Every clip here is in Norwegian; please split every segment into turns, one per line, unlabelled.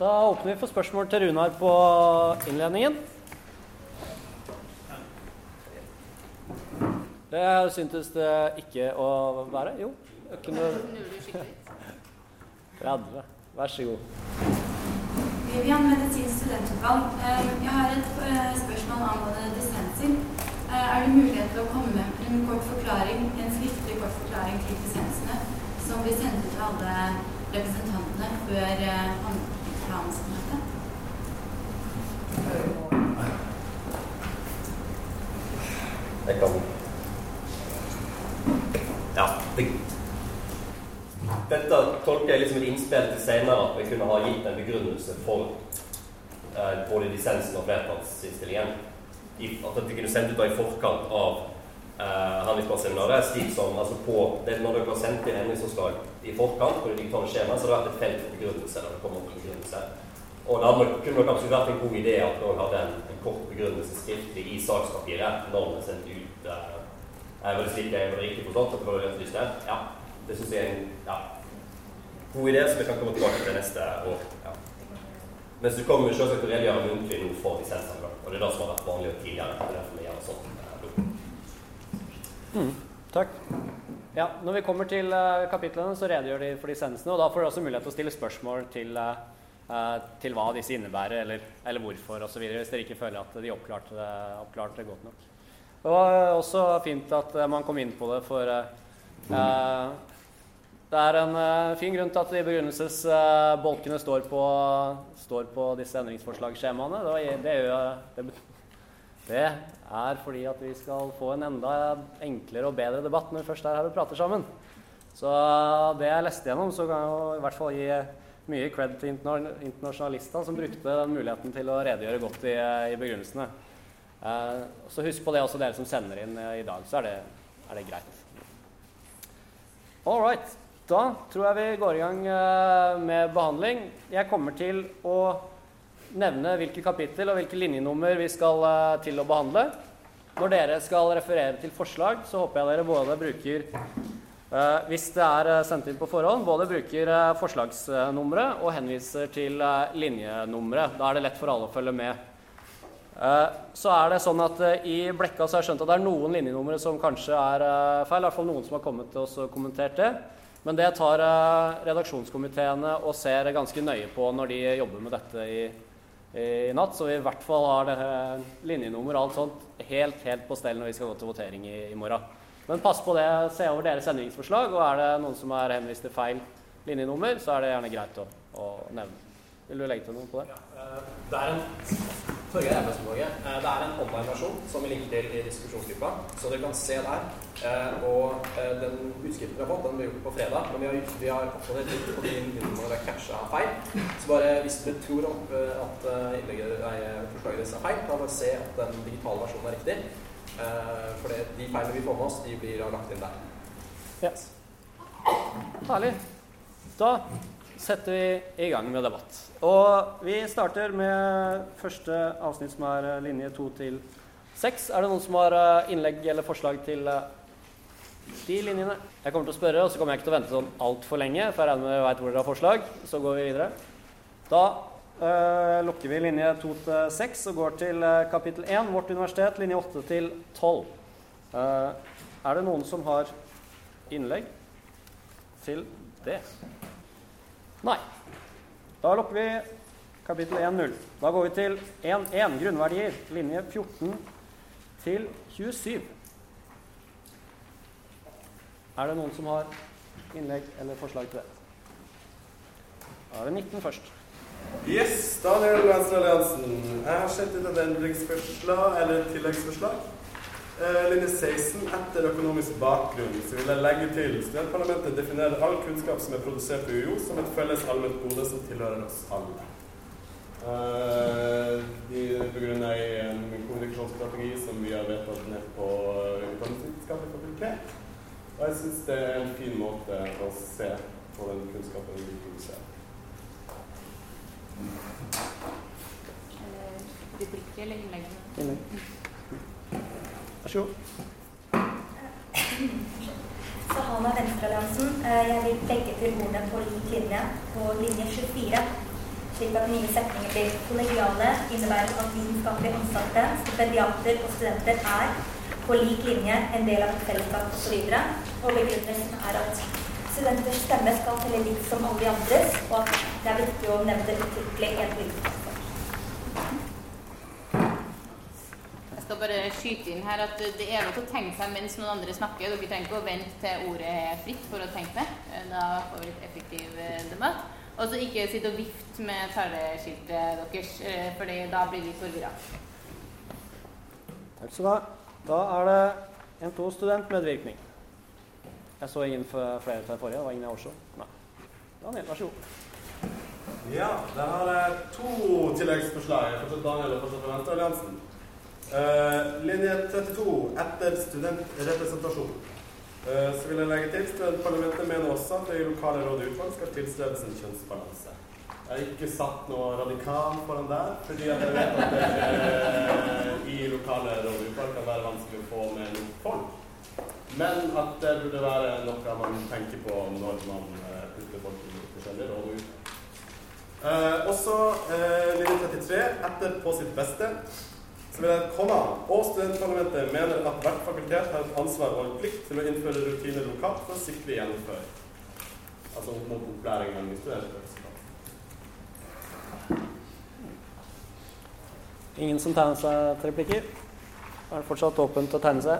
Da åpner vi for spørsmål til Runar på innledningen. Det syntes det ikke å være. Jo. jeg Kunne 30. Vær så god.
Vivian, medisinsk studentutvalg. Eh, Jeg har et eh, spørsmål angående dissenser. Eh, Er det mulighet til å komme med en kort forklaring, en skriftlig kort forklaring til dissensene, som blir sendt til alle representantene før an-
Jeg kan Ja. Det, dette tolker jeg liksom et innspill til senere at vi kunne ha gitt en begrunnelse for eh, både dissensen og flertallsinnstillingen. At vi kunne sendt ut i forkant av eh, handlingsplansseminaret. slik som altså på, det, Når dere har sendt inn endringsforslag i forkant på det digitale skjemaet, så har det vært et felt for begrunnelse. der det kommer begrunnelse. Og da hadde- kunne det kanskje vært en god idé at dere hadde en, en kort begrunnelse skriftlig i sakspapiret når vi sendte ut eh, er det slik jeg var riktig forstått? at det var det der? Ja. Det syns jeg er en ja, god idé som vi kan komme tilbake til neste år. Ja. Mens du kommer selvsagt til å redegjøre muntlig nå for lisensene. Og det er det som har vært vanlig tidligere. Det er derfor vi gjør sånn. Nå.
Takk. Ja, Når vi kommer til uh, kapitlene, så redegjør de for dissensene. Og da får dere også mulighet til å stille spørsmål til, eh, til hva disse innebærer, eller, eller hvorfor osv. Hvis dere ikke føler at de oppklarte det, oppklarte det godt nok. Det var også fint at man kom inn på det, for eh, det er en fin grunn til at de begrunnelsesbolkene står, står på disse endringsforslagsskjemaene. Det, det, gjør, det, det er fordi at vi skal få en enda enklere og bedre debatt når vi først er her og prater sammen. Så det jeg leste gjennom, så kan jeg jo i hvert fall gi mye cred til interna- internasjonalistene som brukte den muligheten til å redegjøre godt i, i begrunnelsene. Eh, så husk på det også dere som sender inn eh, i dag, så er det, er det greit. All right. Da tror jeg vi går i gang eh, med behandling. Jeg kommer til å nevne hvilke kapittel og hvilke linjenummer vi skal eh, til å behandle. Når dere skal referere til forslag, så håper jeg dere både bruker eh, Hvis det er eh, sendt inn på forhånd, både bruker forslagsnummeret og henviser til linjenummeret. Da er det lett for alle å følge med. Så er det sånn at I Blekka så har jeg skjønt at det er noen linjenumre som kanskje er feil. I hvert fall noen som har kommet til oss og kommentert det. Men det tar redaksjonskomiteene og ser ganske nøye på når de jobber med dette i, i natt. Så vi i hvert fall har det linjenummer og alt sånt helt, helt på stell når vi skal gå til votering i, i morgen. Men pass på det. Se over deres sendingsforslag, Og er det noen som er henvist til feil linjenummer, så er det gjerne greit å, å nevne. Vil du legge til noe på det?
Ja, Det er en. Eh, Det er en online-versjon som vi linker til i diskusjonsgruppa, så dere kan se der. Eh, Og eh, den utskriften vi har fått, den ble gjort på fredag, men vi har, vi har oppdatert litt på de linjene der catcha feil. Så bare hvis dere tror eh, at eh, innlegget, forslaget deres er feil, da bare se at den digitale versjonen er riktig. Eh, For det, de feilene vi får med oss, de blir lagt inn der.
Yes. Herlig. Da setter vi i gang med debatt. Og vi starter med første avsnitt, som er eh, linje to til seks. Er det noen som har eh, innlegg eller forslag til eh, de linjene? Jeg kommer til å spørre, og så kommer jeg ikke til å vente sånn altfor lenge, for jeg regner med vet hvor dere har forslag. Så går vi videre. Da øh, lukker vi linje to til seks og går til kapittel én, Vårt universitet, linje åtte til tolv. Eh, er det noen som har innlegg til det? Nei. Da lukker vi kapittel 1.0. Da går vi til 1.1 grunnverdier, linje 14 til 27. Er det noen som har innlegg eller forslag til det? Da er det 19 først.
Yes, Daniel Venstre Alliansen. Jeg har sett ut et endringsforslag, eller tilleggsforslag. Eh, linje 16. Etter økonomisk bakgrunn så vil jeg legge til studentparlamentet definerer all kunnskap som er produsert på UiO, som et felles allment gode som tilhører oss alle. Eh, de begrunner i en kommunikasjonsstrategi som vi har vedtatt ned på Utdanningsvitenskapelig fakultet. Og jeg syns det er en fin måte å se på den kunnskapen vi produserer.
Eh, Replikker eller innlegg?
Innlegg. Vær så god.
Sahana Venstrealliansen. Eh, Jeg vil legge til ordene på lik linje på linje 24.
slik at nye setninger blir kollegiale, innebærer at vitenskapelig ansatte, stipendiater og studenter er på lik linje en del av et fellesskap osv. Og, og begrunnelsen er at studenters stemme skal telle likt som alle de andres, og at det er viktig å nevne det uttrykkelig i et vitenskapsfag.
Skal bare skyte inn her at det er lov til å tenke seg mens noen andre snakker. Dere trenger ikke å vente til ordet er fritt for å tenke det. Da får vi litt effektiv eh, debatt. Og så ikke sitte og vifte med taleskiltet deres, eh, for da blir vi forvirra.
Takk skal du ha. Da er det en to studentmedvirkning. Jeg så ingen flere til den forrige. Det var ingen jeg også. Nei. Daniel, vær så god.
Ja, da har jeg to tilleggsforslag. Jeg fortsatt Daniel og fortsatt fra Venstrealliansen. Uh, linje 32 etter studentrepresentasjon. Uh, så vil jeg legge til studentparlamentet mener også at det i lokale råd og utvalg skal tilstrebes en kjønnsbalanse. Jeg har ikke satt noe radikal foran der, fordi jeg vet at det uh, i lokale råd og utvalg kan være vanskelig å få med noen folk. Men at det burde være noe man tenker på når man putter folk i forskjellige råd utvalg. Uh, også uh, linje 33, etter på sitt beste, jeg komme og studentparlamentet mener at hvert fakultet har et ansvar og en plikt til å innføre rutiner lokalt for å sikre gjennomføring. Altså opp mot opplæring av nye studenter.
Ingen som tegner seg til replikker? Er det fortsatt åpent å tegne seg?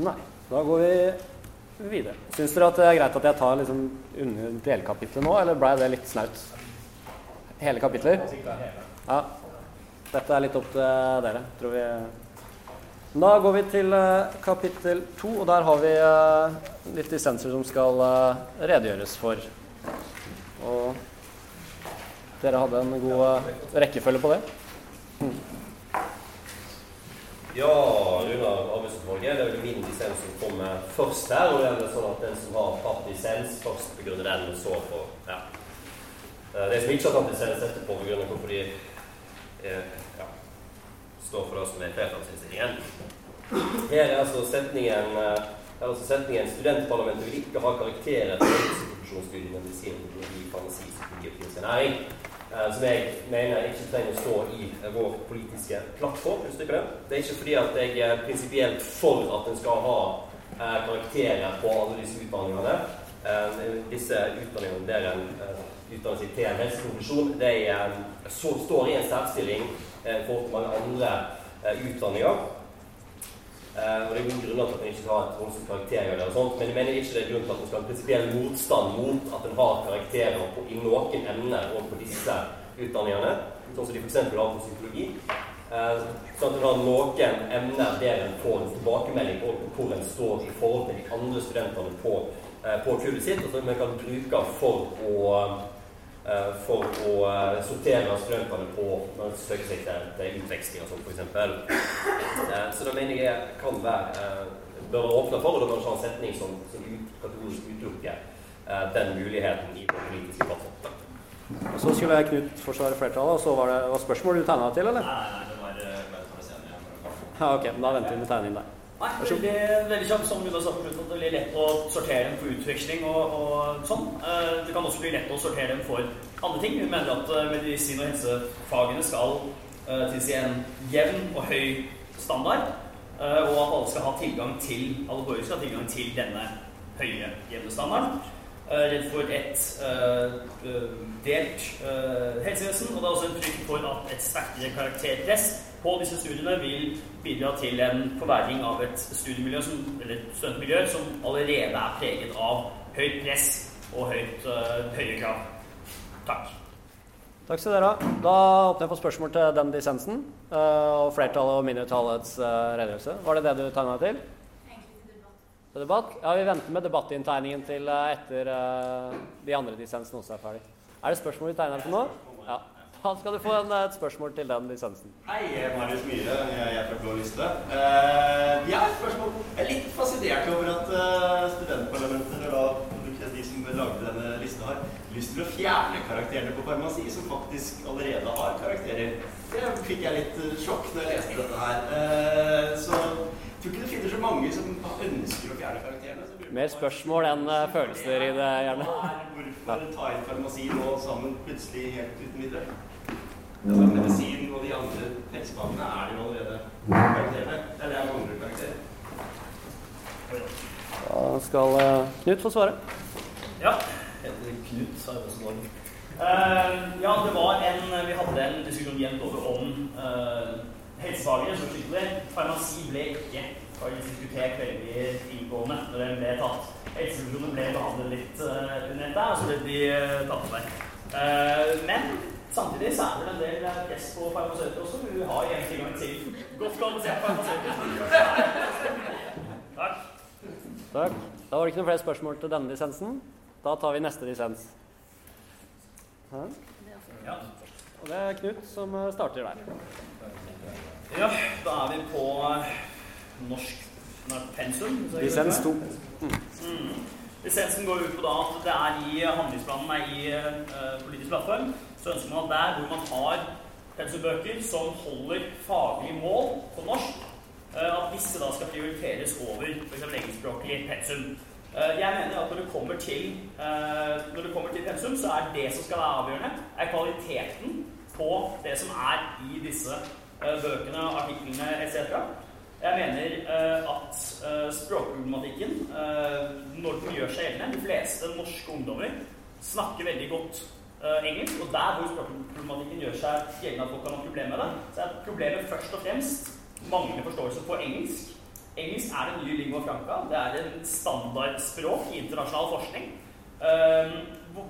Nei. Da går vi videre. Syns dere at det er greit at jeg tar liksom under delkapitlet nå, eller blei det litt snaut? Hele kapitler? Ja. Dette er litt opp til dere, tror vi. Da går vi til uh, kapittel to, og der har vi uh, litt dissenser som skal redegjøres for. Og dere hadde en god rekkefølge på det? Mm.
Ja, Runar Arbeidsutvalget. Det er vel min dissens som kommer først her. Og det er sånn at den som har tatt dissens, først begrunner den, og så for ja. De som ikke har tatt dissens etterpå, begrunner hvorfor de eh, står for som er flertallsinnstillingen. Her er altså setningen er altså setningen 'Studentparlamentet vil ikke ha karakterer til institusjonsstudiene medisin, teknologi, farmasi, psykologi og klinisk ernæring'. Som jeg mener ikke trenger å stå i vår politiske plattform. Det. det er ikke fordi at jeg er prinsipielt for at en skal ha karakterer på alle disse utdanningene. Disse utdanningene der en utdanner seg til en helseprofesjon, de står i en særstilling for mange andre utdanninger. Uh, og Det er gode grunner til at en ikke skal ha et voldsomt sånt, men jeg mener ikke det er grunn til at en skal ha en prinsipiell motstand mot at en har karakterer på, i noen emner og på disse utdanningene, sånn som de f.eks. har på psykologi. Uh, sånn at en har noen emner der en får en tilbakemelding på hvor en står i forhold til de andre studentene på, uh, på kullet sitt, og som en kan bruke for å for å sortere studentene på når de søker seg til, til utveksling og sånn, f.eks. Så da mener jeg kan være bør være åpne for, og da bør det ha en setning som, som kategorisk utelukker den muligheten i den politiske plattformen.
Og Så skulle jeg Knut forsvare flertallet, og så var det var spørsmålet du tegna deg til, eller?
Nei, nei, det var bare for å se det.
Ja, ok, men Da venter vi med tegningen der.
Nei, veldig, veldig kjapt, som Gunnar sa på slutten, det blir lett å sortere dem for utveksling og, og sånn. Det kan også bli lett å sortere dem for andre ting. Vi mener at medisin- og helsefagene skal tilsi en jevn og høy standard, og at alle skal ha tilgang til alle borgere skal ha tilgang til denne høye, jevne standarden. Redd for et delt helsevesen, og det er også en frykt for at et sterkere karakterpress på disse studiene vil bidra til en forverring av et studiemiljø som, eller studentmiljø som allerede er preget av høyt press og høyt, uh, høye krav. Takk.
Takk skal dere ha. Da åpner jeg for spørsmål til den dissensen. Uh, og flertallet og mindretallets uh, redegjørelse. Var det det du tegna til? til? Til debatt? Ja, Vi venter med debattinntegningen til etter de andre dissensene også er ferdig. Er det spørsmål vi tegner til nå? Ja. Da skal du få en, et spørsmål til den lisensen.
Hei, jeg er Marius Myhre. Jeg er fra Blå liste. Uh, ja, et spørsmål. Jeg er litt fascinert over at uh, studentparlamenter, og de som lagde denne lista har lyst til å fjerne karakterene på farmasi, som faktisk allerede har karakterer. Det fikk jeg litt eh, sjokk når jeg leste dette her. Uh, Så jeg tror ikke det finnes så mange som ønsker å fjerne karakterene.
Mer spørsmål enn eh, følelser i det, gjerne.
Hvorfor ta inn farmasi nå sammen plutselig helt uten videre? Altså, medisin og de andre helsefagene er det jo allerede karakterene. Eller er mangler karakterer.
Da skal eh, Knut få svare.
Ja. Heter Knut Sarvesvold. Uh, ja, det var en Vi hadde en diskusjon jevnt over om uh, helsefagene som skikkelig. Farmasi ble ikke diskutert veldig inngående når den ble tatt. Helsefunksjoner ble behandlet litt uh, under dette, og så ble de uh, tatt med. Uh, men samtidig så er det en del uh, press på farmasøyter også. Vi har en tilgang til godt kvalifiserte farmasøyter. Takk.
Takk. Da var det ikke noen flere spørsmål til denne lisensen. Da tar vi neste lisens. Hæ?
Ja.
Og det er Knut som eh, starter der.
Ja, da er vi på eh, norsk pensum. så
Lisens
gjør
2.
det. Mm. Lisensen går ut på da at det er i handlingsplanen er i uh, politisk plattform, så ønsker man at der hvor man har pensumbøker som holder faglig mål på norsk, uh, at disse da skal prioriteres over f.eks. engelskspråklig pensum. Uh, Jeg mener at når det kommer til eh, Når det kommer til pensum, så er det som skal være avgjørende, er kvaliteten på det som er i disse eh, bøkene, artiklene etc. Jeg mener eh, at eh, språkproblematikken, eh, når den gjør seg gjeldende De fleste norske ungdommer snakker veldig godt eh, engelsk, og der hvor språkproblematikken gjør seg gjeldende at folk kan ha problemer med det, så er problemet først og fremst manglende forståelse for engelsk. Engelsk er den nye lingua franca. Det er en standardspråk i internasjonal forskning. Um,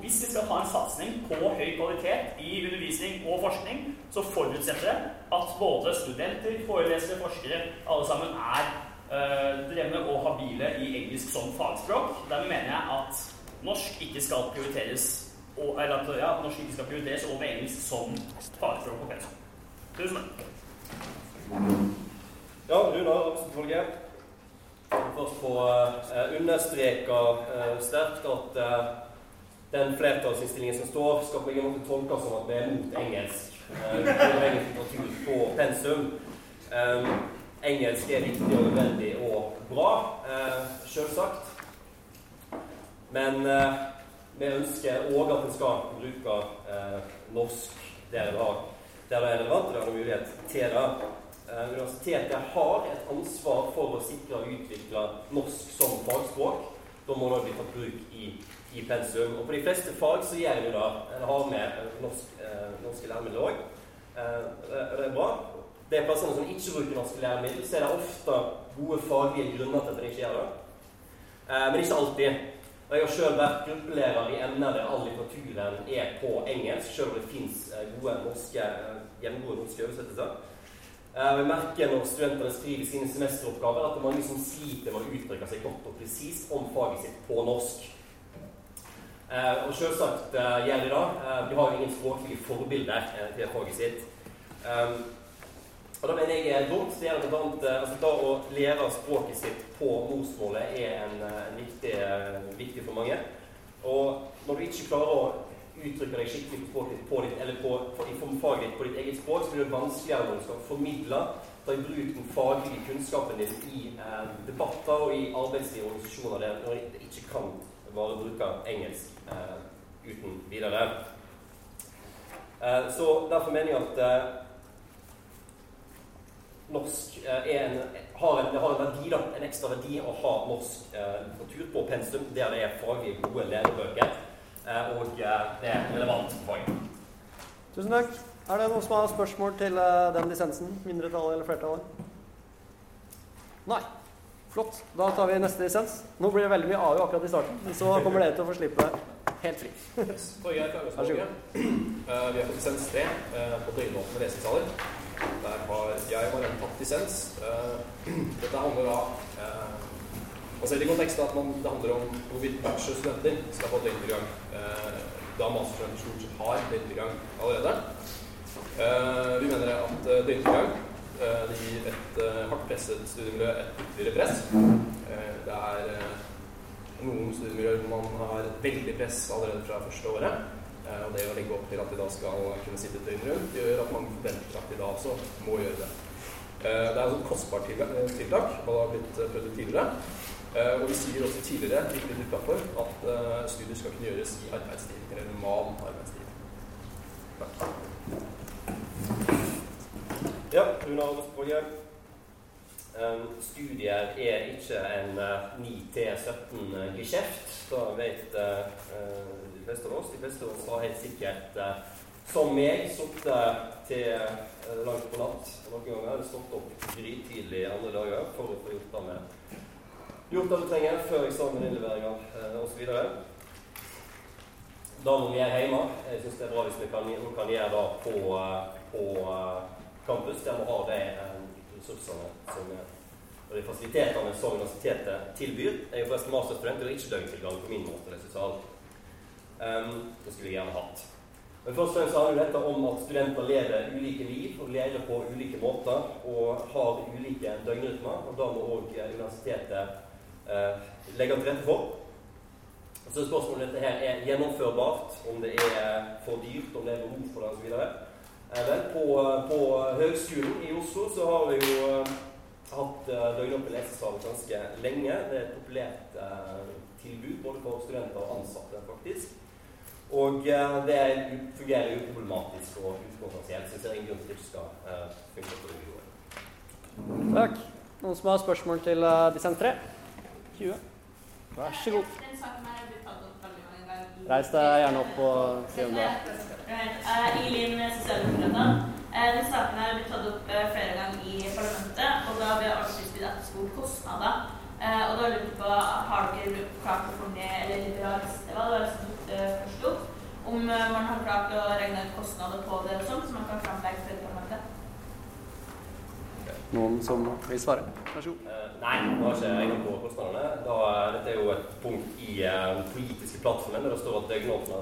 hvis vi skal ha en satsing på høy kvalitet i undervisning og forskning, så forutsetter det at både studenter, forelesere, forskere, alle sammen er øh, drevne og habile i engelsk som fagspråk. Dermed mener jeg at norsk ikke skal prioriteres og, eller at ja, norsk ikke skal prioriteres over engelsk som fagspråk på pensum. Tusen takk.
Ja, Runar Amstutvalget. Først få uh, understreke eh, sterkt at eh, den flertallsinnstillingen som står, skal på ingen måte tolkes som at vi er mot engelsk. Engelsk litteratur på pensum. Um, engelsk er viktig og nødvendig og bra, uh, selvsagt. Men vi ønsker òg at en skal bruke norsk der, en har, der det er relevant, og der en har mulighet til det. Eh, Universitetet har et ansvar for å sikre og utvikle norsk som fagspråk. Da må det bli tatt bruk i, i pensum. Og på de fleste fag så gjør vi. En har med norsk, eh, norske læremidler òg. Eh, det er bra. Det er plassene som ikke bruker norske læremidler, så er det ofte gode faglige grunner til at de ikke gjør det. Eh, men ikke alltid. Jeg har sjøl vært gruppelærer i emner der all litteraturen er på engelsk, sjøl om det fins gode norske, hjemgode norske oversettelser. Jeg merker når studentene skriver sine semesteroppgaver, at det er mange som sliter med å uttrykke seg godt og presist om faget sitt på norsk. Eh, Og selvsagt eh, gjelder det da. De har jo ingen språklige forbilder til faget sitt. Og da mener jeg dumt. Det gjelder blant altså da å lære språket sitt på morsmålet er en, en viktig, viktig for mange. Og når du ikke klarer å uttrykke deg skikkelig på språket på ditt, eller på, på, i faget ditt på ditt eget språk, så blir det vanskeligere skal formidle, ta i bruk den faglige kunnskapen din i eh, debatter og i arbeidsliv og organisasjoner der når du ikke kan bare bruke engelsk eh, uten videre. Eh, så derfor mener jeg at eh, norsk eh, en, har en, har en verdi, da, en ekstra verdi å ha norsk eh, litteratur på pensum der det er faglig gode lærebøker. Og det er relevant for faget.
Tusen takk. Er det noen som har spørsmål til den lisensen? Mindretallet eller flertallet? Nei. Flott. Da tar vi neste lisens. Nå blir det veldig mye AU akkurat i starten, men så kommer dere til å få slippe helt fri.
Torgeir Kragesvågen. Uh, vi er på lisens 3 uh, på døgnåpne lesesaler. Der har jeg og Marianne tatt lisens. Uh, dette handler da Man ser i konteksten at man, det handler om hvorvidt bachelorstudenter skal få døgntilgang. Da masterstudenter stort sett har døgntilgang allerede. Vi mener at døgntilgang det gir et hardt presset studiemiljø et ytterligere press. det er noen studiemiljøer hvor man har veldig press allerede fra første året. Eh, og det å legge opp til at de da skal kunne sitte døgnet rundt, gjør at man forventer at de da også må gjøre det. Eh, det er et kostbart tiltak, og det har blitt prøvd tidligere. Og vi sier også tidligere i plattform at studier skal kunne gjøres i arbeidstid, eller normal arbeidstid.
Ja, Rune Arbeidsborge. Um, studier er ikke en uh, 9-17-geskjeft. Da vet uh, de fleste av oss. De fleste av oss har helt sikkert, uh, som meg, sittet til uh, langt på natt. Noen ganger jeg stått opp grytidlig andre dager for å få gjort det med gjort det du trenger før eksamen, innleveringer uh, osv. Det må vi gjøre hjemme. Jeg syns det er bra hvis vi kan, kan gjøre det på, på campus, der vi har de ressursene som og de fasilitetene som universitetet tilbyr. Jeg er forresten masterstudent og har ikke døgntilgang på min måte. Det, um, det skulle jeg gjerne hatt. Men først og fremst handler dette om at studenter lever ulike liv og lærer på ulike måter og har ulike døgnrytmer. og Da må òg universitetet uh, legge til rette for. Så er spørsmålet om dette her er gjennomførbart, om det er for dyrt, om det er behov for det osv. Vel, på, på Høgskolen i Oslo så har vi jo uh, hatt uh, døgnåpen lesesal ganske lenge. Det er et populært uh, tilbud både for studenter og ansatte, faktisk. Og uh, det fungerer uproblematisk og ukontroversielt, så jeg ser ingen grunn til at det skal uh, funke på det nivået.
Takk. Noen som har spørsmål til uh, dissent 3? 20. Vær så god. Reis deg gjerne opp og si om det.
Ilin Sosialdemokratene. Den saken her blitt tatt opp flere ganger i parlamentet, og da ved arbeidstilskudd etterspurt kostnader. Og da lurte på har dere klart å ned eller liberalisere først opp? Om man har klart å regne ut kostnader på det sånn, så man kan framlegge for parlamentet?
Noen som vil svare? Vær så god.
Uh, nei, det har ikke jeg på kostnadene. Da, dette er jo et punkt i uh, den politiske plattformen der det står at døgnåpne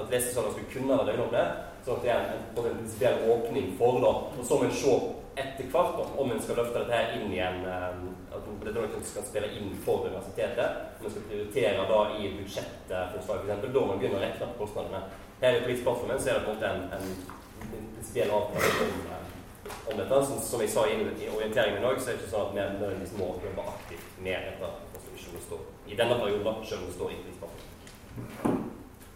at lesesaler skulle kunne være døgnåpne. Sånn at det er en, en prinsipiell åpning for da. Og så må en se etter hvert da, om en skal løfte dette her inn igjen um, at dette skal spille inn for universitetet. Om en skal prioritere da i budsjettforslag f.eks. Da må en begynne å regne på kostnadene. Her i politisk plattformen så er det på en måte en, en prinsipiell avtale om dette. Som, som jeg sa i, i orienteringen i dag, så er det ikke sånn at vi nødvendigvis må jobbe aktivt med dette i denne perioden, selv om det står i prispakken.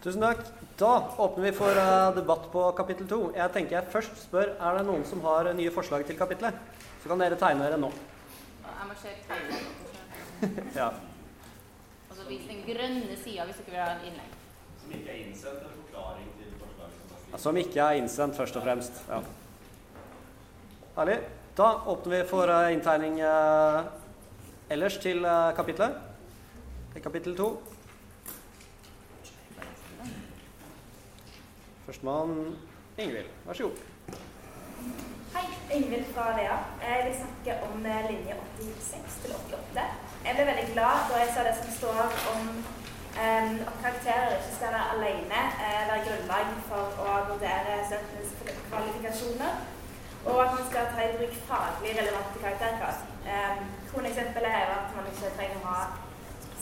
Tusen takk. Da åpner vi for uh, debatt på kapittel to. Jeg tenker jeg først spør er det noen som har nye forslag til kapitlet. Så kan dere tegne dere nå.
Jeg må se ja.
ja.
Altså vis den grønne sida hvis du ikke vil ha en innlegg.
Som ikke er innsendt, eller forklaring til forslaget som
Som ikke er innsendt, først og fremst. Ja. Herlig. Da åpner vi for uh, inntegning uh, ellers til uh, kapitlet. Til kapittel to. Førstemann Ingvild. Vær så god.
Hei, Ingvild fra Lea. Jeg vil snakke om linje 86 til 88. Jeg ble veldig glad da jeg sa det som står om um, at karakterer ikke skal være alene være grunnlag for å vurdere studentenes kvalifikasjoner og at man skal ta i bruk faglig relevante karakterkrav. Um, Kroneksempelet er jo at man ikke trenger å ha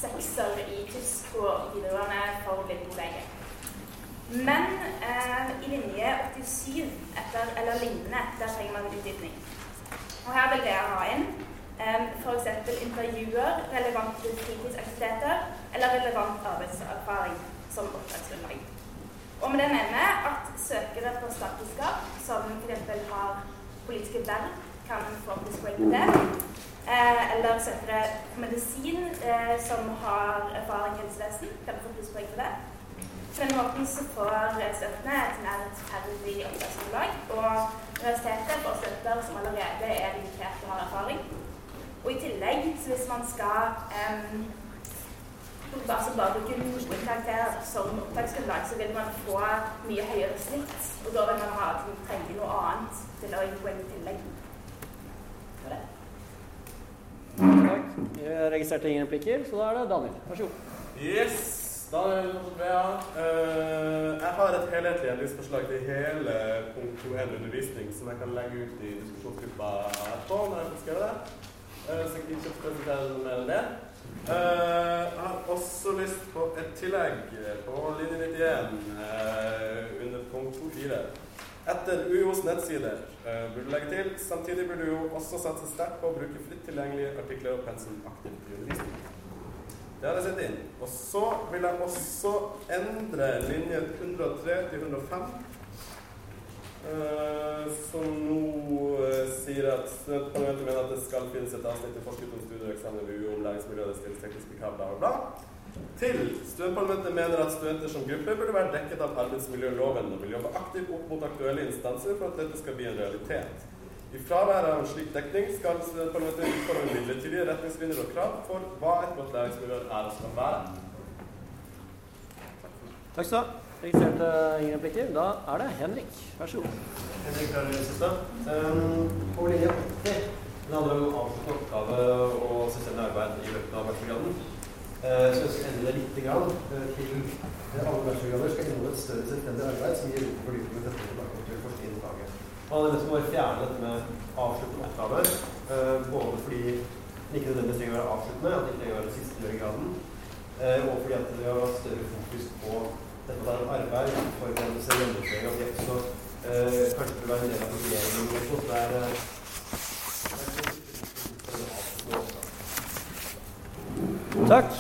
sekser i tysk på videregående for å bli god lege. Men eh, i linje 87 etter, eller lignende, der trenger man utdypning. Og her vil dere ha inn eh, f.eks. intervjuer, relevante fritidsaktiviteter eller relevant arbeidserfaring som oppdragsgrunnlag. Og med det mener jeg at søkere på statsvitenskap, som f.eks. har politiske verv, kan få plusspoeng på det. Eh, eller søkere på medisin eh, som har erfaring i helsevesen, kan få plusspoeng på det. På den måten så får studentene et mer rettferdig opptaksgrunnlag. Og universitetet får studenter som allerede er dedikert og har erfaring. Og i tillegg, så hvis man skal um, altså bare bruke noen karakterer som opptaksgrunnlag, så vil man få mye høyere snitt. Og da vil man ha, trenge noe annet til å gi poeng i tillegg.
Takk. Jeg registrerte ingen replikker, så da er det Daniel. Vær så god.
Yes. Daniel Andrea. Uh, jeg har et helhetlig endringsforslag til hele punkt 2.1 undervisning som jeg kan legge ut i diskusjonsgruppa etterpå når jeg får skrevet det. Uh, så jeg kan ikke presentere noe mer enn det.
Eh, jeg har også lyst på et tillegg på linje 91 eh, under punkt 2.4. Etter UiOs nettsider eh, burde du legge til. Samtidig burde du jo også satse sterkt på å bruke fritt tilgjengelige artikler og pensum aktivt i undervisningen. Det har jeg sett inn. Og så vil jeg også endre linje 103 til 105. eh, som nå eh, sier at studentparlamentet mener at det skal finnes et avsnitt i forskrift om studieeksamen ved UiO om læringsmiljøet stilles tekniske krav, bla, bla, bla. Til studentparlamentet mener at studenter som gruppe burde være dekket av arbeidsmiljøloven og vil jobbe aktivt opp mot aktuelle instanser for at dette skal bli en realitet. I fravær av en slik dekning skal studentparlamentet utforme midlertidige retningslinjer og krav for hva et godt læringsmiljø er og skal være.
Takk skal du ha. Registrerte ingen replikker. Da er det Henrik. Vær så god.
Henrik fra siste. Um, på linje 80 det handler om avsluttende oppgave og selvstendig arbeid i løpet av bachelorgraden. Uh, så jeg skal endre det litt grann, uh, alle bachelorgrader skal inneholde et større selvstendig arbeid som gir rom for fordypning og tettere tilbake til forskningsfaget. Man hadde nesten bare fjerne dette med avsluttende oppgave, uh, både fordi den ikke nødvendigvis trenger å være avsluttende, at det ikke trenger å være siste i graden, uh, og fordi at det har større fokus på dette var et arbeid for den gjennomføring av objekt, så eh, kanskje det var en del av vurderingen. eller noe der Det er, eh,
Takk.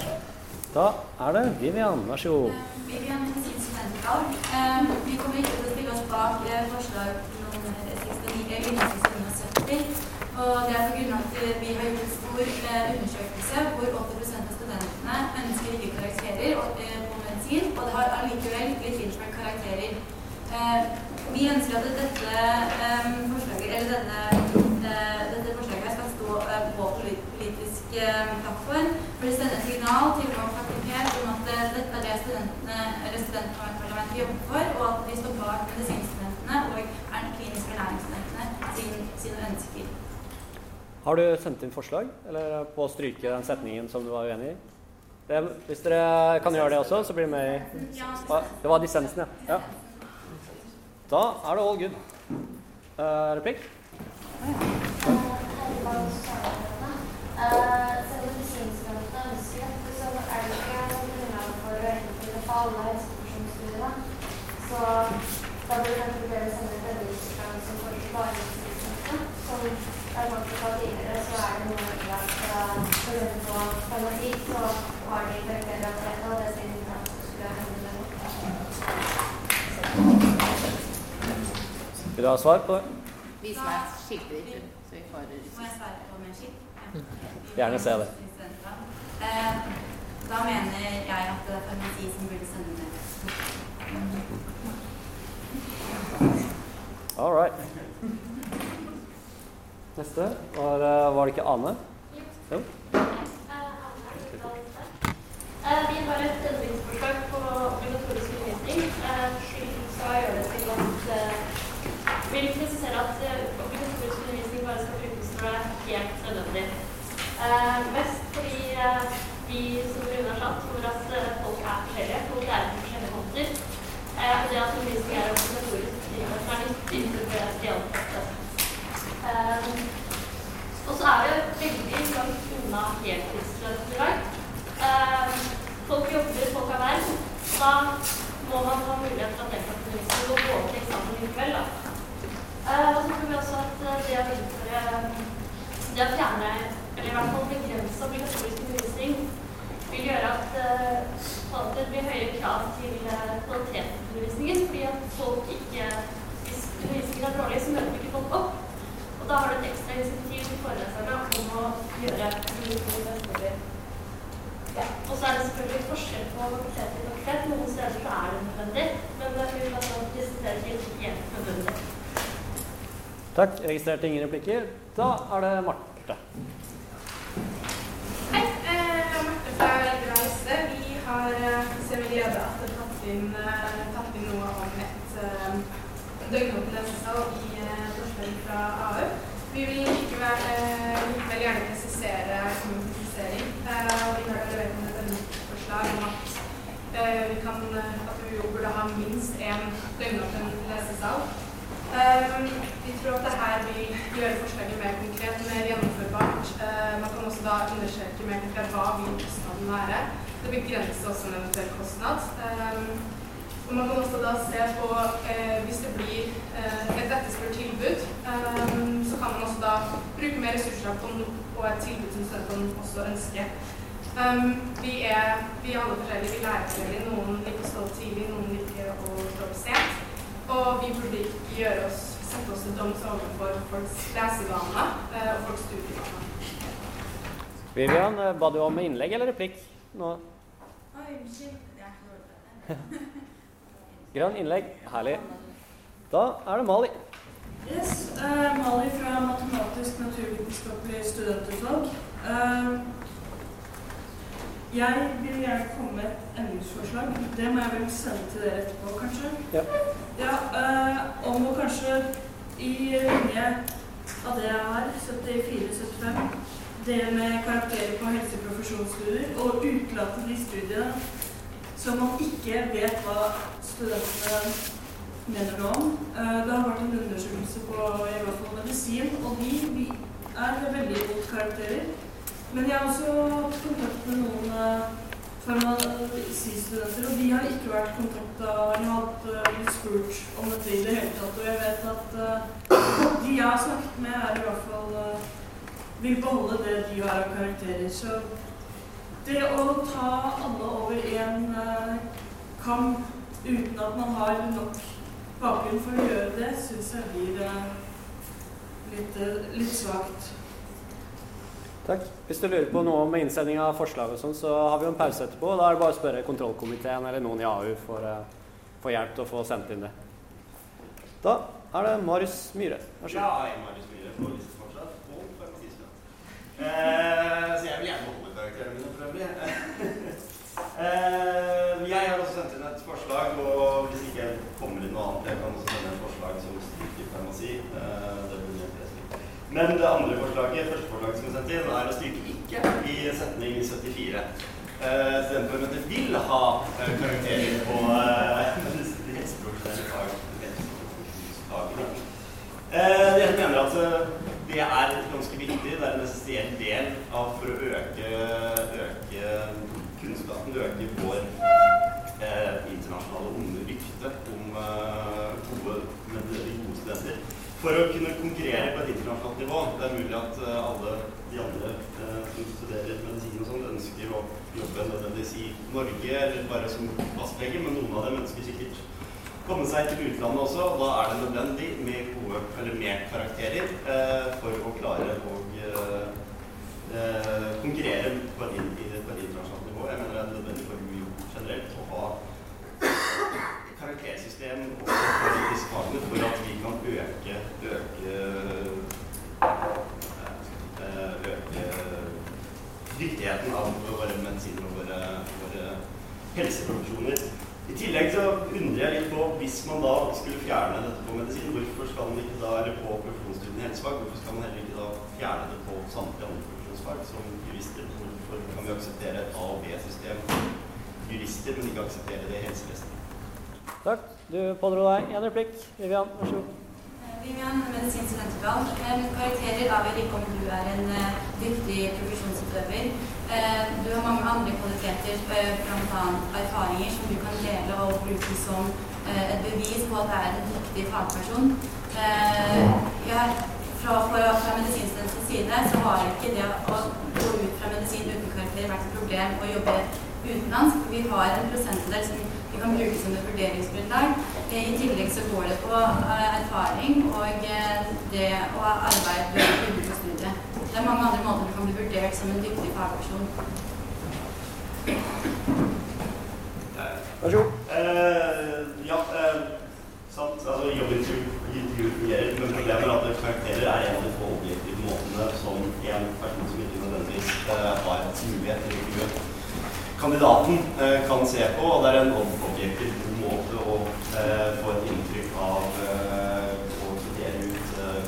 Da er det Vivian. Vær så god.
Vivian medisinsk studentutvalg. Eh, Vi kommer ikke til å stille oss bak eh, forslag nummer 69, eller linje 69 og 70. Og det er pga. at vi har gjort en stor eh, undersøkelse hvor 80 av studentene ønsker ikke karakterer og, eh, og det har allikevel blitt innført karakterer. Eh, Vi ønsker at dette eh, forslaget, eller denne, eh, dette forslaget skal stå på politisk plattform for det sender et signal til vår fakultet om at dette er det studentene, studentparlamentet jobber for, og at de står bak medisinstudentene og kliniske ernæringsstudentene sin, sine ønsker.
Har du sendt inn forslag eller på å stryke den setningen som du var uenig i? Det, hvis dere kan gjøre det også, så blir det med i Det var dissensen, ja. ja. Da er det all good. Uh, replikk?
Så det ikke noe grunnlag for å da det vurderes en redningsprogram som for bare. Som er vant til å tidligere, så er det noe med at for eksempel på farmasi så har de karakterer og det det.
Vil du ha svar på det?
Vis meg skiltet ditt, så vi får
Må jeg svare på med skilt?
Gjerne se det.
Eh, Da mener jeg at det er farmasi som burde sende det.
All right. Neste var, eh, var det ikke Ane? Jo.
Eh, Vi har et endringsforslag på obligatorisk undervisning. Eh, skal gjøre det til at eh, vil presisere at eh, obligatorisk undervisning bare skal brukes når det er helt nødvendig. Eh, Mest fordi eh, vi som Rune har sagt, tror at eh, folk er forskjellige. Folk lærer på forskjellige måter. Eh, Og det at undervisning er obligatorisk, betyr at det er nyttig for de aller fleste. Eh, Og så er vi veldig langt unna heltidsstudenter i dag. Eh, folk jobber, folk har verv. Da må man ha mulighet til å delta på undervisning og gå til eksamen likevel. Da. Eh, og så tror vi også at eh, det å innføre det å fjerne, eller i hvert fall begrense obligatorisk undervisning, vil gjøre at eh, at det blir høyere krav til eh, kvaliteten på undervisningen. Fordi at folk ikke Hvis undervisningen er dårlig, så møter ikke folk opp. Og da har du et ekstra insentiv til foreleserne om å gjøre undervisningen best mulig. Ja. Og så er det selvfølgelig forskjell på fakultet til fakultet. Noen steder så er det nødvendig, men det er jo altså disse stedene ikke helt nødvendig.
I ingen replikker. Da er det Marte.
Hei, eh, Marte fra Reise. Vi har eh, ser med glede at dere tatt inn, eh, tatt inn noe om et eh, døgnåpent lesesal i eh, fra AU. Vi vil likevel, eh, likevel gjerne presisere kommunisering. Eh, vi har levert inn et endringsforslag om at vi kan, at vi burde ha minst én døgnåpen lesesal. Um, vi tror at dette vil gjøre forslaget mer konkret, mer gjennomførbart. Uh, man kan også da undersøke mer konkret hva vil kostnaden være. Det begrenser også en eventuell kostnad. Um, og man kan også da se på uh, hvis det blir uh, et etterspurt tilbud, så kan man også da bruke mer ressurser på, et tilbud som studentene også ønsker. Um, vi er vi alle forskjellige, vi lærer forskjellig. Noen liker å stå tidlig, noen liker å stå opp sent. Og vi burde ikke gjøre oss, sette oss til doms overfor folks lesevaner eh, og folks studievaner.
Vivian, eh, ba du om innlegg eller replikk nå?
Oi, unnskyld. Det er ikke noe
Grønn innlegg. Herlig. Da er det Mali.
Yes, uh, Mali fra Matematisk naturvitenskapelig studentutvalg. Uh, jeg vil gjerne komme med et endringsforslag. Det må jeg vel sende til dere etterpå, kanskje?
Ja.
Ja, øh, om å kanskje i linje av det jeg har, 74-75, det med karakterer på helseprofesjonsstudier, og utelate de studiene som man ikke vet hva studentene mener noe om. Eh, Det har vært en undersøkelse på i hvert fall medisin, og de, de er veldig imot karakterer. Men jeg har også kontakt med noen eh, farmasistudenter, og de har ikke vært kontakta eller hatt eh, blitt spurt om dette i det hele tatt. Og jeg vet at uh, de jeg har snakket med, er i hvert fall uh, vil beholde det de har av karakterer. Så det å ta alle over én uh, kam uten at man har nok bakgrunn for å gjøre det, syns jeg blir litt, litt svakt.
Takk. Hvis du lurer på noe om innsending av forslag og sånn, så har vi jo en pause etterpå. Da er det bare å spørre kontrollkomiteen eller noen i AU for å få hjelp til å få sendt inn det. Da er det Marius Myhre. Vær så
Ja,
god.
jeg er Marius Myhre på liste fortsatt. Og farmasistudent. Eh, så jeg vil gjerne holde karakterene mine for øvrig. eh, jeg har også sendt inn et forslag, og hvis ikke jeg kommer inn noe annet, jeg kan også sende et forslag som stryker farmasi. Eh, det. Men det andre forslaget, første forslaget som er sendt inn, er å stryke ikke i setning 74. Uh, Studentparlamentet vil ha uh, karakterer på uh, de. Eh, jeg mener at eh, det er ganske viktig. Det er en essensiell del av for å øke, øke kunnskapen, øke vår eh, internasjonale onde rykte om eh, gode, de gode studenter. For å kunne konkurrere på et internasjonalt nivå. Det er mulig at eh, alle de andre eh, som studerer medisin og sånn, ønsker å jobbe nødvendigvis i Norge eller bare som fastlege, men noen av dem ønsker sikkert komme seg til utlandet også. og Da er det nødvendig med, gode, eller mer karakterer eh, for å klare å eh, eh, konkurrere på et, internasjonalt nivå. Jeg mener det er nødvendig for UiO generelt å ha karaktersystem også for disse fagene for at vi kan øke, øke eh, øke dyktigheten av våre medisiner og våre, våre helseprofesjoner. I tillegg så undrer jeg litt på, hvis man da skulle fjerne dette på medisin, hvorfor skal man ikke da, eller på profesjonsstudiene i helsefag, hvorfor skal man heller ikke da fjerne det på samtlige andre profesjonsfag som jurister? Hvorfor kan vi akseptere et A- og B-system jurister, men ikke akseptere det i helsevesenet?
Takk. Du pådro deg en replikk. Vivian, vær så god.
Vivian, medisinsk studentutvalg. Eh, Karakterer avgjør ikke om du er en eh, dyktig profesjonsutøver. Eh, Du har mange andre kvaliteter, eh, bl.a. erfaringer som du kan dele og bruke som eh, et bevis på at du er en riktig fagperson. Ja, fra, fra, fra medisinstudentens side så har ikke det å gå ut fra medisin uten karakter vært et problem å jobbe utenlands. Vi har en prosentdel som vi kan bruke som et vurderingsgrunnlag. I tillegg så går det på erfaring og det å arbeide utenfor studiet. Det er mange andre måter du kan bli vurdert som en dyktig fagperson.
Vær så god.
Eh, ja, eh, sant. Altså, jobbintervju fungerer, men problemet er at karakterer er en av de få objektive måtene som en person som ikke nødvendigvis eh, har mulighet til å gjøre kandidaten eh, kan se på, og det er en objektiv måte å eh, få et inntrykk av eh, å sortere ut eh,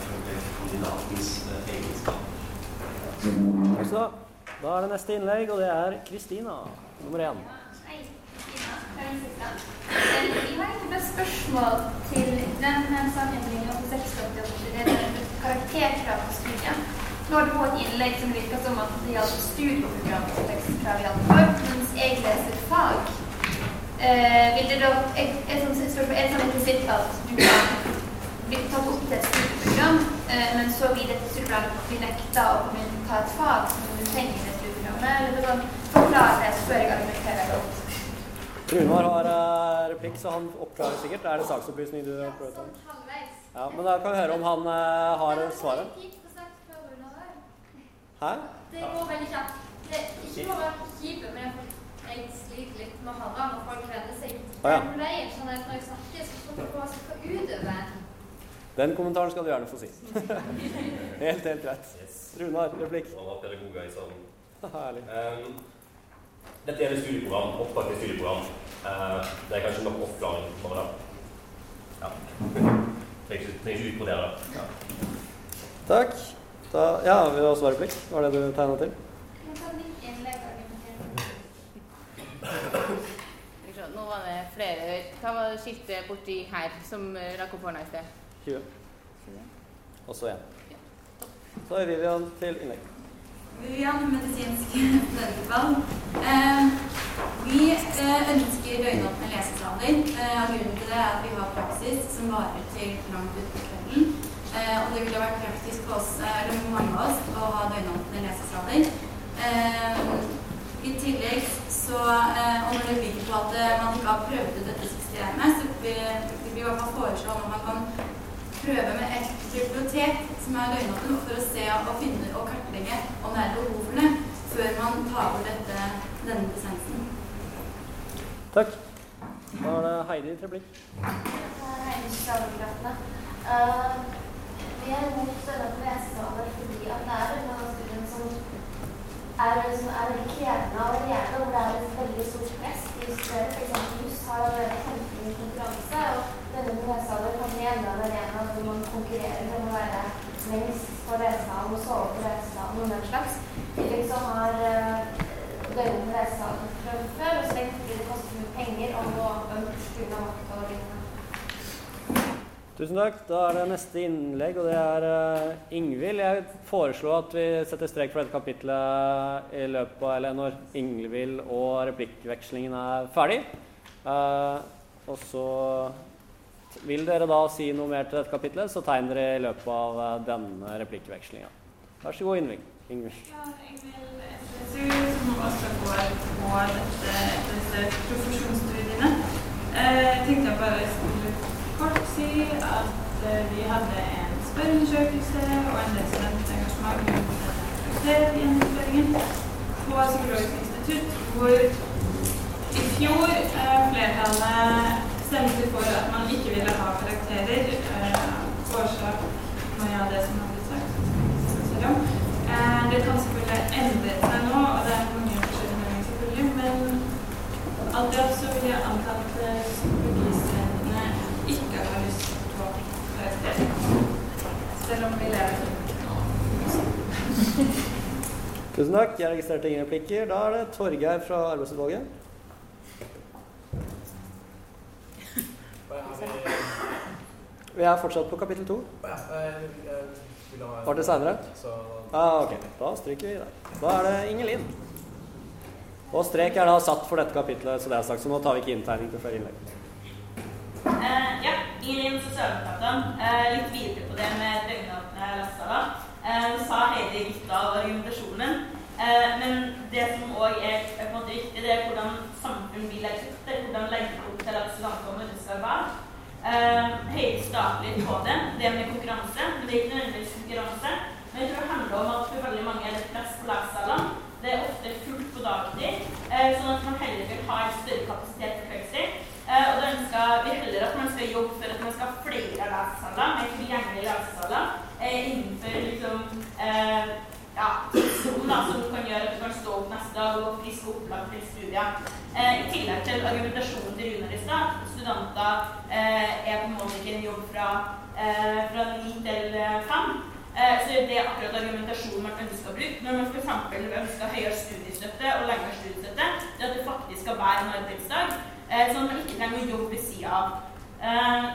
kandidatens eh, egenskap.
Ha. Da er det neste innlegg, og det er Kristina, nummer én.
Vi har egentlig bare spørsmål
til den sammenligningen min om 688, det er karakterkrav på studiet. Nå har du et innlegg som virker som at det gjaldt studieprogram som vekstkrav gjaldt for, mens jeg leser fag. Eh, vil det da, jeg, jeg, spørsmål, er det sånn et prinsipp at du kan bli tatt opp til et studieprogram, eh, men så blir dette studieprogrammet nekta å komme ta et fag som du trenger i det studieprogrammet? Eller du kan forklare det før jeg argumenterer godt.
Runar har uh, replikk, så han oppklarer sikkert. Er det saksopplysning du prøver å ta? Ja, men da kan vi høre om han uh, har svaret. Hæ?
Det går veldig kjapt. Det er ikke bare kjipt, men jeg sliter litt med å når folk venner seg.
Å, ja.
Sånn når jeg snakker, så får jeg hva jeg skal utøve.
Den kommentaren skal du gjerne få si. helt, helt greit. Runar, replikk.
Han var pedagoger i salen.
Herlig.
Um, dette gjelder studieprogram, opptak til studieprogram. Uh, det er kanskje nok oppklaring for det. Ja. Trenger ikke utbrodere det. Ja.
Takk. Da, ja, vi har også replikk? Var det du tegna til?
Nå var det flere Hva var det skiltet borti her som eh, rakk opp hånda i sted?
20. Og så én. Så er Vivian til innlegg.
Vivian, medisinsk studentutvalg. Eh, vi eh, ønsker døgnåpne lesesaler. Eh, grunnen til det er at vi har praksis som varer til langt utpå kvelden. Eh, og det ville vært praktisk for oss, eller for mange av oss å ha døgnåpne lesesaler. Eh, I tillegg så eh, Og når det bygger på at eh, man ikke har prøvd ut dette systemet, så vil vi i hvert fall foreslå om man kan prøve med et bibliotek som er døgnåpen, for å se og finne og kartlegge om det er behov for det, før man tar over dette, denne lisensen.
Takk. Da er det Heidi til replikk.
Heidi. Uh, vi er imot denne lesesaler fordi at det er en av studiene som er, som er veldig krevende allerede, og det er et veldig stort press. i stedet. f.eks. juss har allerede kjempemye konkurranse, og denne lesesaler kan bli enda en konkurrerer om å være lengst på lesesalen og sove på lesesalen og den slags. I tillegg så har uh, på lesesaler fra før, og så lenge fordi det koster mye penger og må ømt pga. makt og lignende.
Tusen takk. Da er det neste innlegg, og det er uh, Ingvild. Jeg foreslår at vi setter strek for dette kapitlet i løpet av eller når Ingvild og replikkvekslingen er ferdig. Uh, og så vil dere da si noe mer til dette kapitlet, så tegn dere i løpet av uh, denne replikkvekslinga. Vær så god, Ingvild. Ingvild.
Ja, vil SSU, som også går på dette, disse profesjonsstudiene. Eh, tenkte jeg bare skulle kort si at eh, vi hadde en spørreundersøkelse og en del studentengasjement rundt gjennomføringen på Psykologisk institutt, hvor i fjor eh, flertallet stemte for at man ikke ville ha karakterer. Eh, årsak mye av det som har blitt sagt. Eh, det kan selvfølgelig endre seg nå, og det er mange forskjellige meninger selvfølgelig, men alt i alt så vil jeg anta at eh, psykologistudentene ikke har lyst på karakterer. Selv om vi lever.
Tusen takk. Jeg registrerte ingen replikker. Da er det Torgeir fra arbeidsutvalget. Vi er fortsatt på kapittel to. Var det seinere? Ah, ok, da stryker vi det. Da er det Ingelin. Og strek er da satt for dette kapitlet, så det er sagt, så nå tar vi ikke inntegning til flere innlegg.
Uh, ja, Ingelin Sosialdemokratene. Uh, litt videre på det med døgnåpne lesesaler. Eh, uh, sa Heidi litt av argumentasjonen. Uh, men det som òg er, er på en måte viktig, det er hvordan samfunn vil legge opp til. Hvordan legge opp til at studentene skal være. Uh, Heidi starter på det, det med konkurranse. Men det er ikke nødvendigvis konkurranse. Men jeg tror det handler om at for veldig mange er det press på lagsalene. Det er ofte fullt på dagtid, eh, sånn at man heller vil ha en større kapasitet på kveldstid. Eh, og da ønsker vi heller at man skal jobbe for at man skal ha flere lesesaler, mer tilgjengelige lesesaler, eh, innenfor liksom ja, tidsrom som kan gjøre at du kan stå opp neste dag og friske opplagt til studier. Eh, I tillegg til argumentasjonen til Runar i stad, studenter eh, er på en måte ikke en jobb fra, eh, fra 9 til 5. Eh, så det er akkurat argumentasjonen man ønsker å bruke. Når man f.eks. ønsker høyere studiestøtte og lengre studiestøtte, det at det faktisk skal være en arbeidsdag, eh, sånn at man ikke trenger å jobbe ved sida av. Eh,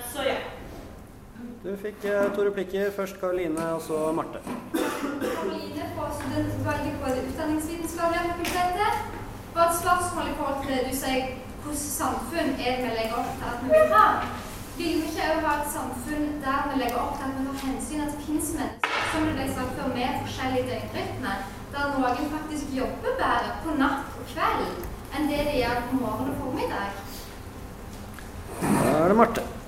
Du fikk eh, to replikker. Først Karoline, og så Marte.
Karoline fra studentutvalget på Det utdanningsvitenskapelige fakultetet. Bare et spørsmål i forhold til du sier hvilket samfunn er det vi legger opp til at vi vil ha. Vil vi ikke også ha et samfunn der vi legger opp til at vi tar hensyn at det finnes mennesker som det ble sagt før, med forskjellige døgnrytmer, der noen faktisk jobber bedre på natt og kveld enn det de gjør på morgen og formiddag?
Da er det Marte.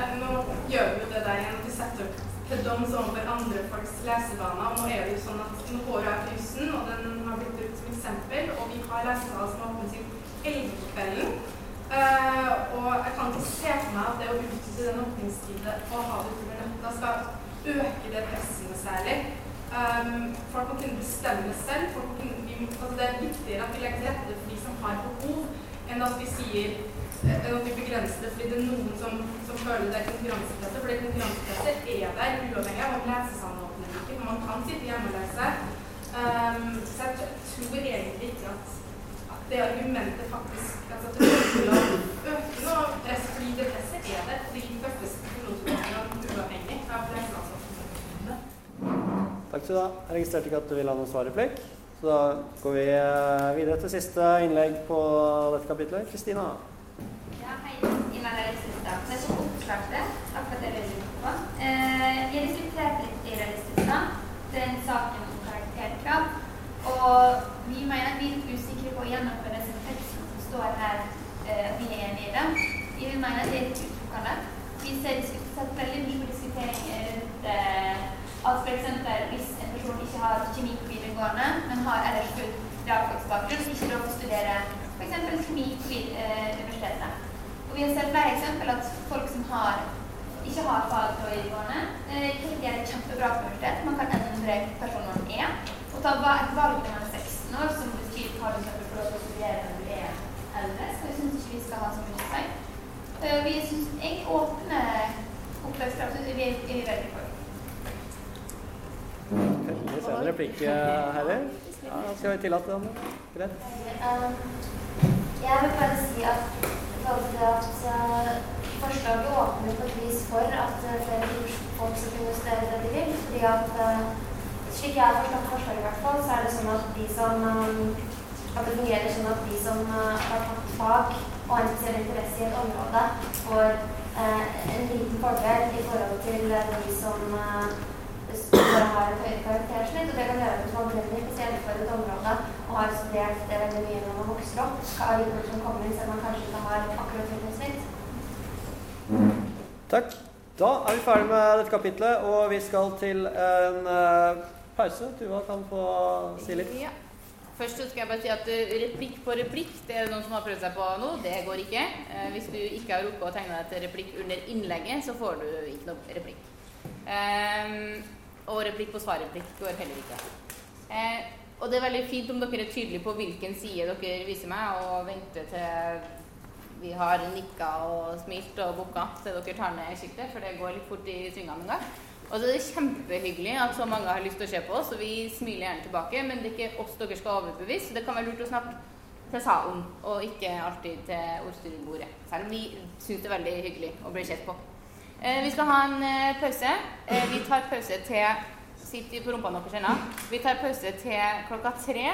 Eh, nå gjør vi jo det der igjen vi setter opp pedoms overfor andre folks lesevaner. Nå er det jo sånn at nå går jeg til jussen, og den har blitt brukt som eksempel. Og vi har lesevaner som åpner til 11 på kvelden. Eh, og jeg kan ikke se for meg at det å utvide den åpningstiden og ha det utover natta skal øke det presset særlig. Um, folk må kunne bestemme selv. Kunne, vi, altså det er viktigere at vi legger til rette for de som har behov, enn at vi sier enn at vi begrenser det fordi det er noen som, som føler det er konkurransepresset. For konkurransepresset er der uavhengig av om lesesalen åpner eller ikke. Man kan sitte hjemme og lese. Um, så jeg tror egentlig ikke at at det argumentet faktisk altså at det å øke noe press, fordi det presset er der. Det tøffeste profesjonsutdanningene uavhengig av lesesalene.
Takk skal du ha. Jeg registrerte ikke at du ville ha noen svarreplikk. Så da går vi eh, videre til siste innlegg på dette kapitlet. Kristina.
Ja, hei. Innan jeg Det er så oppslag akkurat det vi lurer på. Eh, vi har diskutert litt i Realistista, den saken om karakterkrav. Og vi mener vi er usikre på å gjennomføre tekstene som står her, eh, vi er enige i dem. Vi mener det er litt utelukkende. Vi ser diskutert veldig mye på diskuteringer rundt eh, at f.eks. hvis en person ikke har kjemi på videregående, men har ellers full realfagsbakgrunn, så ikke lov å studere f.eks. kjemi på eh, universitetet. Og vi har sett flere eksempel at folk som har, ikke har fag på videregående, eh, kan gjøre det kjempebra på universitet. Man kan endre personen man er, og ta et valg når man er 16 år, som betyr har du lov til å studere når du er eldre. Så jeg syns ikke vi skal ha så mye å. Eh, Vi syns egentlig åpne oppvekstkrav vi, er veldig for.
En replikk eh, heller. Ja, skal vi tillate den? Greit.
Um, jeg vil bare si at uh, forslaget åpner på et vis for at uh, flere folk skal kunne studere det de vil. fordi at uh, slik jeg har forstått forslaget i hvert fall, så er det sånn at de som um, at det fungerer sånn at de som har tatt fag og har en spesiell interesse i et område, får en liten fordel i forhold til de som bare har et høyt karaktersnitt, og det kan gjøre at man og har studert det veldig mye når man vokser opp, skal som kommer inn, selv om man kanskje har akkurat snitt.
Takk. Da er vi ferdig med dette kapitlet, og vi skal til en uh, pause. Tuva kan få si litt.
Ja. Først så skal jeg bare si at eh, replikk på replikk, det er det noen som har prøvd seg på nå. Det går ikke. Uh, hvis du ikke har rukket å tegne deg til replikk under innlegget, så får du ikke noe replikk. Ehm, og replikk på svarreplikk går heller ikke. Eh, og det er veldig fint om dere er tydelige på hvilken side dere viser meg, og venter til vi har nikka og smilt og booka til dere tar ned skiltet, for det går litt fort i svingene en gang. Og så er det kjempehyggelig at så mange har lyst til å se på oss, og vi smiler gjerne tilbake, men det er ikke oss dere skal overbevise. Det kan være lurt å snakke til salen, og ikke alltid til ordstyrebordet. Selv om vi syns det er veldig hyggelig å bli sett på. Eh, vi skal ha en eh, pause. Eh, vi tar pause til Sitt på rumpa deres ennå. Vi tar pause til klokka tre.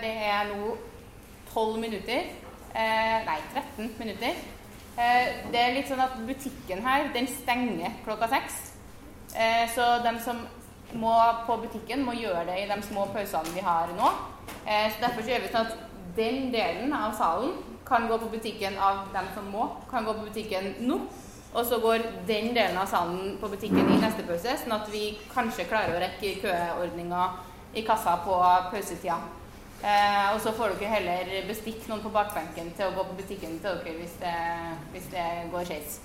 Det er nå tolv minutter. Nei, 13 minutter. Det er litt sånn at butikken her, den stenger klokka seks. Så de som må på butikken, må gjøre det i de små pausene vi har nå. Så derfor gjør vi sånn at den delen av salen kan gå på butikken av dem som må, kan gå på butikken nå. Og så går den delen av salen på butikken i neste pause, sånn at vi kanskje klarer å rekke køordninga i kassa på pausetida. Eh, og så får dere heller bestikke noen på bakbenken til å gå på butikken til dere hvis det, hvis det går skeis.